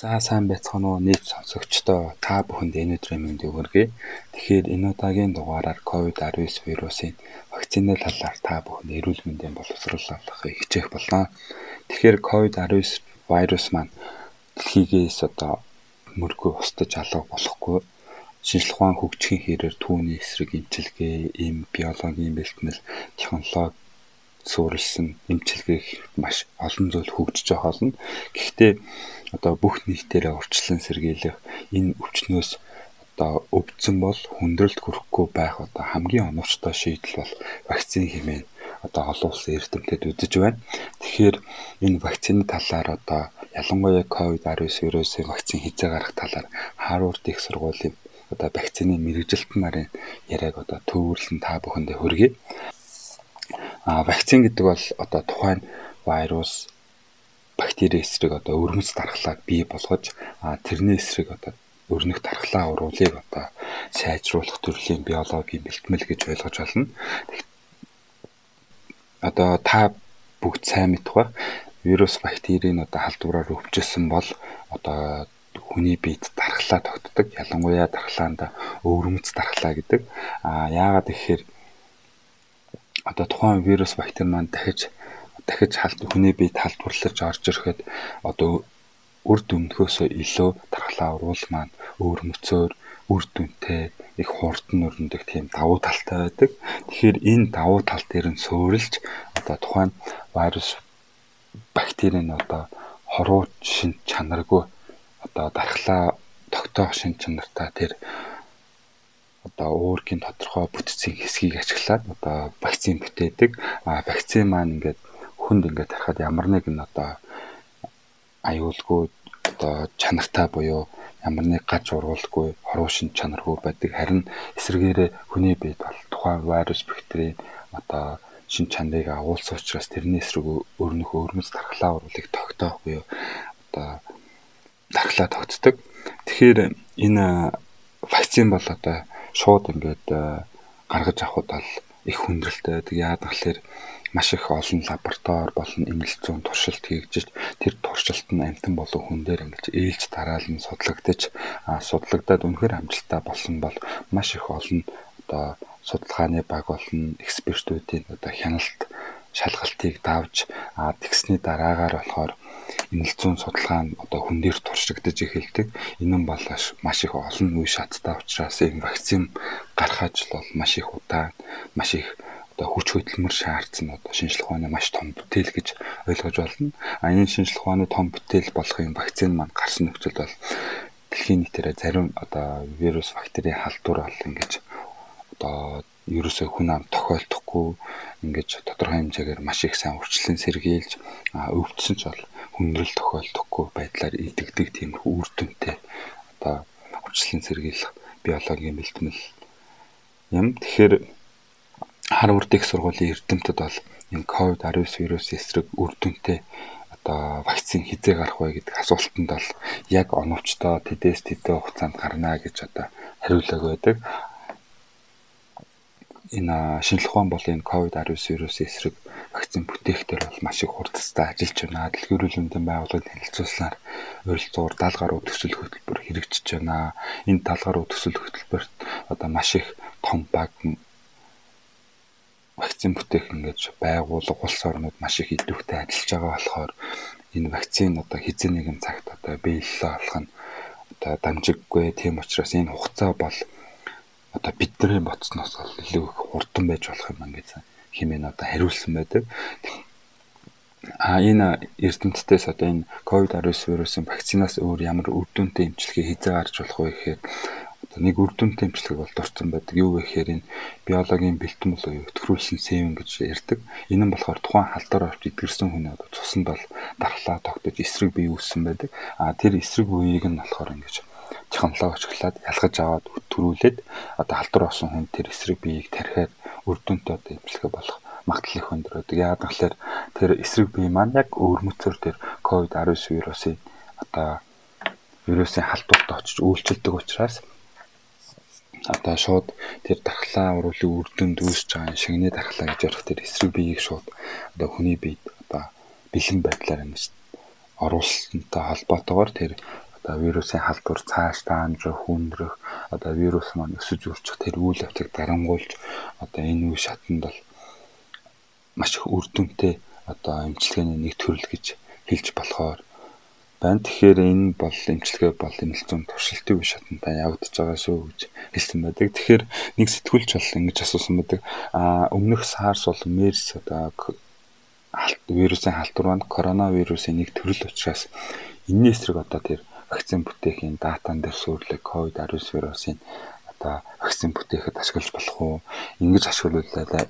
За сайн байцгаана уу нийт сонсогчдоо та бүхэнд энэ өдрийн мэндийг хүргэе. Тэгэхээр энэ удаагийн дугаараар COVID-19 вирусын вакцины талаар та бүхэнд эрүүл мэндийн боловсрол авахыг хичээх болно. Тэгэхээр COVID-19 вирус маань дэлхийгээс одоо мөргөө устж алга болохгүй шинжлэх ухаан хөгжихийн хэрээр түүний эсрэг эмчилгээ, эм, биологийн бэлтгэл, технологи суурилсан эмчилгээх маш олон зүйл хөгжиж байгаа болно. Гэхдээ одоо бүх нийтээрээ урьдчилан сэргийлэх энэ өвчнөөс одоо өвдсөн бол хүндрэлт хүрэхгүй байх одоо хамгийн оновчтой шийдэл бол вакцин хэмээн одоо олон улсын эрдэмтэд үзэж байна. Тэгэхээр энэ вакцины талаар одоо ялангуяа COVID-19 вирусын вакцин хизээ гарах талаар Harvard их сургуулийн одоо вакцины мэрэгжилтэн нарын яриаг одоо төвөрлөн та бүхэндээ хүргэе. А вакцин гэдэг бол одоо тухайн вирус бактери эсрэг одоо өрмөц дархлааг бий болгож тэрний эсрэг одоо өрнөх дархлаа ургуулыг одоо сайжруулах төрлийн биологийн бэлтгэл гэж ойлгож байна. Одоо та бүгд сайн мэдэх ба вирус бактерийн одоо халдвараар өвчсөн бол одоо хүний биед дархлаа тогтдог. Ялангуяа дархлаанд өвөрмөц дархлаа гэдэг. А яагаад гэхээр одоо тухайн вирус бактери маань дахиж дахиж халт хүний биед халдварлаж орж ирэхэд одоо үр дүнхөөсөө илүү дархлаа уруул маань өөр мөцөөр үр дүнтэй их хурдан өрнөдөг тийм давуу талтай байдаг. Тэгэхээр энэ давуу тал дээр нь суурилж одоо тухайн вирус бактерийн одоо хоруу шин чанаргүй одоо дархлаа тогтоох шин чанартай тэр одоо уургийн тодорхой бүтцийн хэсгийг ашиглаад одоо вакцин бүтээдэг. А вакцин маань ингээд хүнд ингээд тарахад ямар нэгэн одоо аюулгүй одоо чанартай буюу ямар нэг гаж ургуулгүй хоруу шин чанаргүй байдаг. Харин эсвэргээрээ хүний биед бол тухайн вирус бактерийн одоо шин чанарыг агуулсан учраас тэрний эсрэг өрнөх өрмөц дархлаа уруулыг тогтоох буюу одоо дархлаа тогтдог. Тэгэхээр энэ вакцин бол одоо шууд ингээд гаргаж авахд бол их хүндрэлтэй байдаг. Яагаад гэвэл маш их олон лаборатори болон эмнэлэг зүүн туршилт хийгдэж тэр туршилт нь амтан болон хүн дээр ингэж ээлж дараалан судлагдаж судлагдаад үнэхээр амжилттай болсон бол маш их олон одоо судалгааны баг болон экспертүүдийн одоо хяналт шалгалтыг давж тэгсний дараагаар болохоор эмнэлзүүн судалгаа нь одоо хүн дээр туршигдаж эхэлдэг. Энэ нь бол маш их олон үе шаттай учраас энэ вакцин гарах ажил бол маш их удаан, маш их одоо хүч хөдөлмөр шаардсан одоо шинжлэх ухааны маш том бүтээл гэж ойлгож байна. А энэ шинжлэх ухааны том бүтээл болох юм вакцин маань гарсан нөхцөл бол дэлхийн нийтээрээ зарим одоо вирус бактери халдвар бол ингэж одоо ерөөсөө хүн ам тохиолдохгүй ингэж тодорхой хэмжээгээр маш их сайн урьдчилан сэргийлж өвдсөн ч бол хүндрэл тохиолдохгүй байдлаар идэгдэг тийм үр дүнтэй одоо урьдчилан сэргийлэх биологийн бэлтгэл юм. Тэгэхээр Харвард их сургуулийн эрдэмтэд бол энэ COVID-19 вирус эсрэг үр дүнтэй одоо вакцин хизээ гарах вэ гэдэг асуултанд бол яг оновчтой тэдээс тэдэн хугацаанд гарна гэж одоо хариулаг байдаг. Энэ шинжлэх ухаан бол энэ COVID-19 вирусын эсрэг вакцин бүтээхтэр бол маш их хурдтай ажиллаж байна. Эрүүл мэндийн байгууллагын танилцуулснаар ойролцоогоор 70 гаруй төсөл хөтөлбөр хэрэгжиж байна. Энэ 70 гаруй төсөл хөтөлбөрт одоо маш их том баг вакцин бүтээх ингэж байгууллага улс орнууд маш их идэвхтэй ажиллаж байгаа болохоор энэ вакцин одоо хизээ нэгэн цагт одоо биелэлээ олох нь одоо дамжиггүй. Тийм учраас энэ хугацаа бол одоо бидний бодсноос илүү их хурдан байж болох юм ингэж хэмээн одоо хариулсан байдаг. А энэ эрдэмтдээс одоо энэ COVID-19 вирусын вакцинаас өөр ямар үр дүнтэй эмчилгээ хизээ гарч болох вэ гэхээр нэг үр дүн тэмцлэг бол дурсан байдаг. Юу гэхээр энэ биологийн бэлтгэн болоо өтгөрүүлсэн севен гэж ярьдаг. Энэ нь болохоор тухайн халдвар авч идгэрсэн хүний одоо цуснд бол дархлаа тогтож эсрэг бие үүссэн байдаг. А тэр эсрэг үеийг нь болохоор ингэж технологи очлаад ялгаж аваад өтгөрүүлээд одоо халдвар авсан хүн тэр эсрэг биеийг тархиад үр дүнтэй одоо эмчилгээ болох магадлал их өндөр байдаг. Яагаад гэвэл тэр эсрэг бие маань яг өвөрмөцөөр тэр COVID-19 вирусын одоо вирусын халдварт очиж үйлчилдэг учраас одоо шууд тэр дархлаа уруулын үр дүнд үүсэж байгаа шигний дархлаа гэж ярих тэр эсрэг биеийг шууд одоо хүний биед одоо бэлэн байдлаар ингэж оруулсантай холбоотойгоор тэр одоо вирусын халдвар цааш таамжрах, хүндрэх, одоо вирус маань өсөж үржих тэр үйл явцыг дарангуулж одоо энэ үе шатанд бол маш их үр дүнтэй одоо эмчилгээний нэг төрөл гэж хэлж болохоор байна. Тэгэхээр энэ бол эмчилгээ бол эмэлцэн туршилтын үе шатантай явагдаж байгаа шүү гэж хэлсэн байдаг. Тэгэхээр нэг сэтгүүлч бол ингэж асуусан байдаг. А өмнөх SARS бол MERS одоо вирусын халдвар маань коронавирусын нэг төрөл учраас энэний эсрэг одоо тэр вакцин бүтээхийн датан дээр суурлаг COVID-19 вирусын одоо вакцин бүтээхэд ашиглаж болох уу? Ингэж ашиглууллаа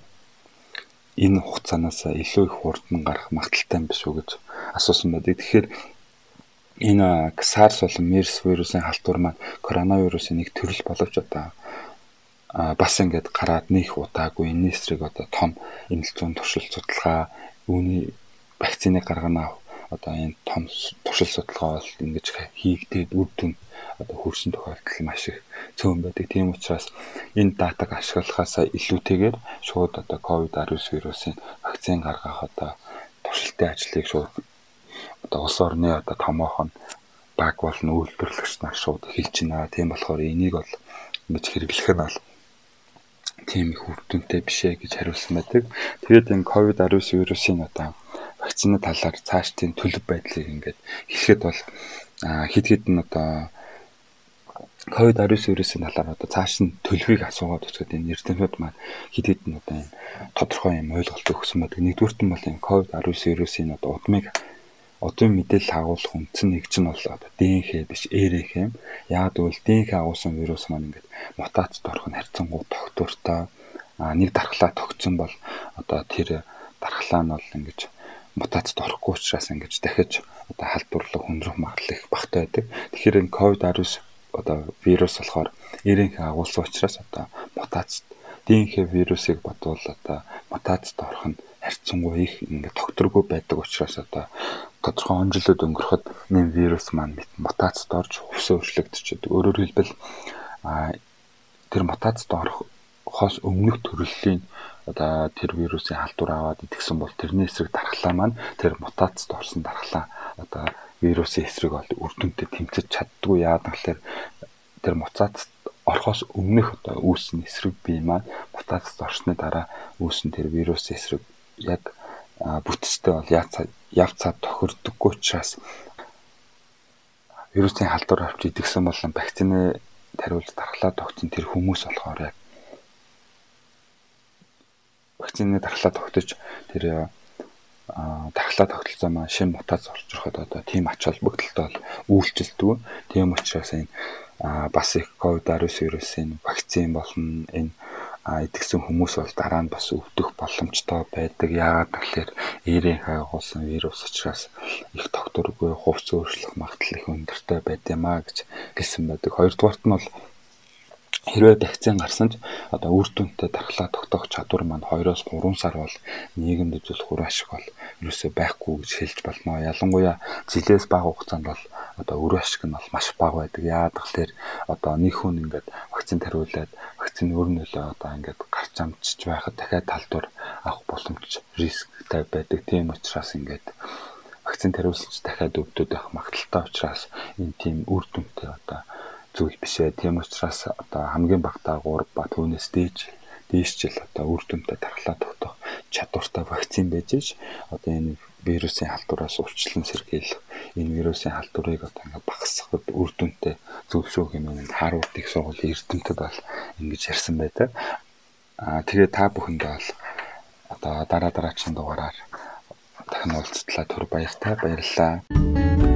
энэ хугацаанаас илүү их хурдан гарах магадaltaй биш үү гэж асуусан байдаг. Тэгэхээр энэ SARS болон MERS вирусын халдвар маань коронавирусын нэг төрөл боловч одоо бас ингээд гараад нөх удаагүй энэ эсрэг одоо том эмнэлзүүн туршилт судалгаа үүний вакциныг гаргана одоо энэ том туршилт судалгаа бол ингэж хийгдээд үр дүн одоо хүрсэн тохиолдол маш их цөөн байдаг. Тийм учраас энэ датаг ашиглахаас илүүтэйгээр шууд одоо COVID-19 вирусын вакцин гаргах одоо туршилтын ажлыг шууд одоо улс орны одоо томоохон баг болон үйлдвэрлэгч нар шууд эхэлж байна. Тийм болохоор энийг бол ингэж хэрэглэх нь бол тийм их үрдөнтэй биш ээ гэж хариулсан байдаг. Тэгээд энэ COVID-19 вирусын одоо вакцины талаар цааш тийм төлөв байдлыг ингээд хэлэхэд бол хэд хэдэн одоо COVID-19 вирусын талаар одоо цааш нь төлөвийг асуугаад үзэхэд энэ эрдэмтнүүд маань хэд хэдэн одоо энэ тодорхой юм ойлголт өгсөн байдаг. Нэгдүгürt нь бол энэ COVID-19 вирусын одоо удмыг одоо мэдээлэл агуулах үндсэн нэгж нь бол одоо ДНХ биш РНХ юм. Яг гэвэл ДНХ агуулсан вирус маань ингээд мутацид орох нь харьцангуй тогтвортой. А нэг дархлаа тогтсон бол одоо тэр дархлаа нь бол ингэж мутацид орохгүй учраас ингэж дахиж одоо халдварлаг хүндрэх магадлал их багтаа байдаг. Тэгэхээр энэ COVID-19 одоо вирус болохоор РНХ агуулсан учраас одоо мутацид ДНХ вирусыг бодвол одоо мутацид орох нь харьцангуй их ингээд тогтворгүй байдаг учраас одоо тодорхой он жилүүд өнгөрөхөд энэ вирус маань мутацид орж хувьсаа өөрчлөгдөж байдаг. Өөрөөр хэлбэл тэр мутацид орохоос өмнөх төрөллийн одоо тэр вирусын халдвар аваад идэгсэн бол тэрний эсрэг дархлаа маань тэр мутацид орсон дархлаа одоо вирусын эсрэг бол үр дүнтэй тэмцэж чаддгүй яагаад гэвэл тэр мутацид орохоос өмнөх одоо үүссэн эсрэг бие маань мутацид орсны дараа үүссэн тэр вирусын эсрэг яг бүтцтэй бол явцаа тохирдоггүй учраас вирусын халдвар авч идэгсэн болон вакцины тариулж дархлаа тогтсон тэр хүмүүс болохоор яг вакцины дархлаа тогтож тэр дархлаа тогтолцоо маань шин мутац орж ироход одоо тийм ач холбогдолтой бол үйлчлдэг. Тийм учраас энэ бас их COVID-19 вирусын вакцин болон энэ идэгсэн хүмүүс бол дараа нь бас өвдөх боломжтой байдаг. Яагаад гэвэл ээрийн хаагуулсан вирус учраас их тогтворгүй хувц өөрчлөх магадлал их өндөртэй байд юмаа гэж хэлсэн байдаг. Хоёрдугаарт нь бол хэрвээ вакцин гарсан ч одоо үр дүнтэй дархлаа тогтоох чадвар маань 2-оос 3 сар бол нийгэмд үзүүлэх үр ашиг бол ерөөсөө байхгүй гэж хэлж болно. Ялангуяа жилээс бага хугацаанд бол одоо үр ашиг нь бол маш бага байдаг. Яагаад гэвэл одоо нэг хүн ингээд вакцин тариулаад вакцины өр нөлөө одоо ингээд гарч амжиж байхад дахиад талдвар авах боломж рисктэй байдаг. Тийм учраас ингээд вакцин тариулсан ч дахиад өвдөд байх магадaltaй учраас энэ тийм үр дүнтэй одоо зүйл биш ээ. Тийм учраас одоо хамгийн багтаа 3 ба түүнээс дээш дээш жил одоо үр дүнтэй дархлаа тогтоох чадвартай вакцин байж ш одоо энэ вирусын халдвараас урьдчилан сэргийлэх энэ вирусын халдварыг одоо ингээ багасгахад үр дүнтэй шүү хэмээн Харвард их сургуулийн эрдэмтэд бол ингэж ярьсан байдаг. Аа тэгээ та бүхэндээ бол одоо дараа дараагийн дугаараар дахин уулзтлаа түр баяртай баярлалаа.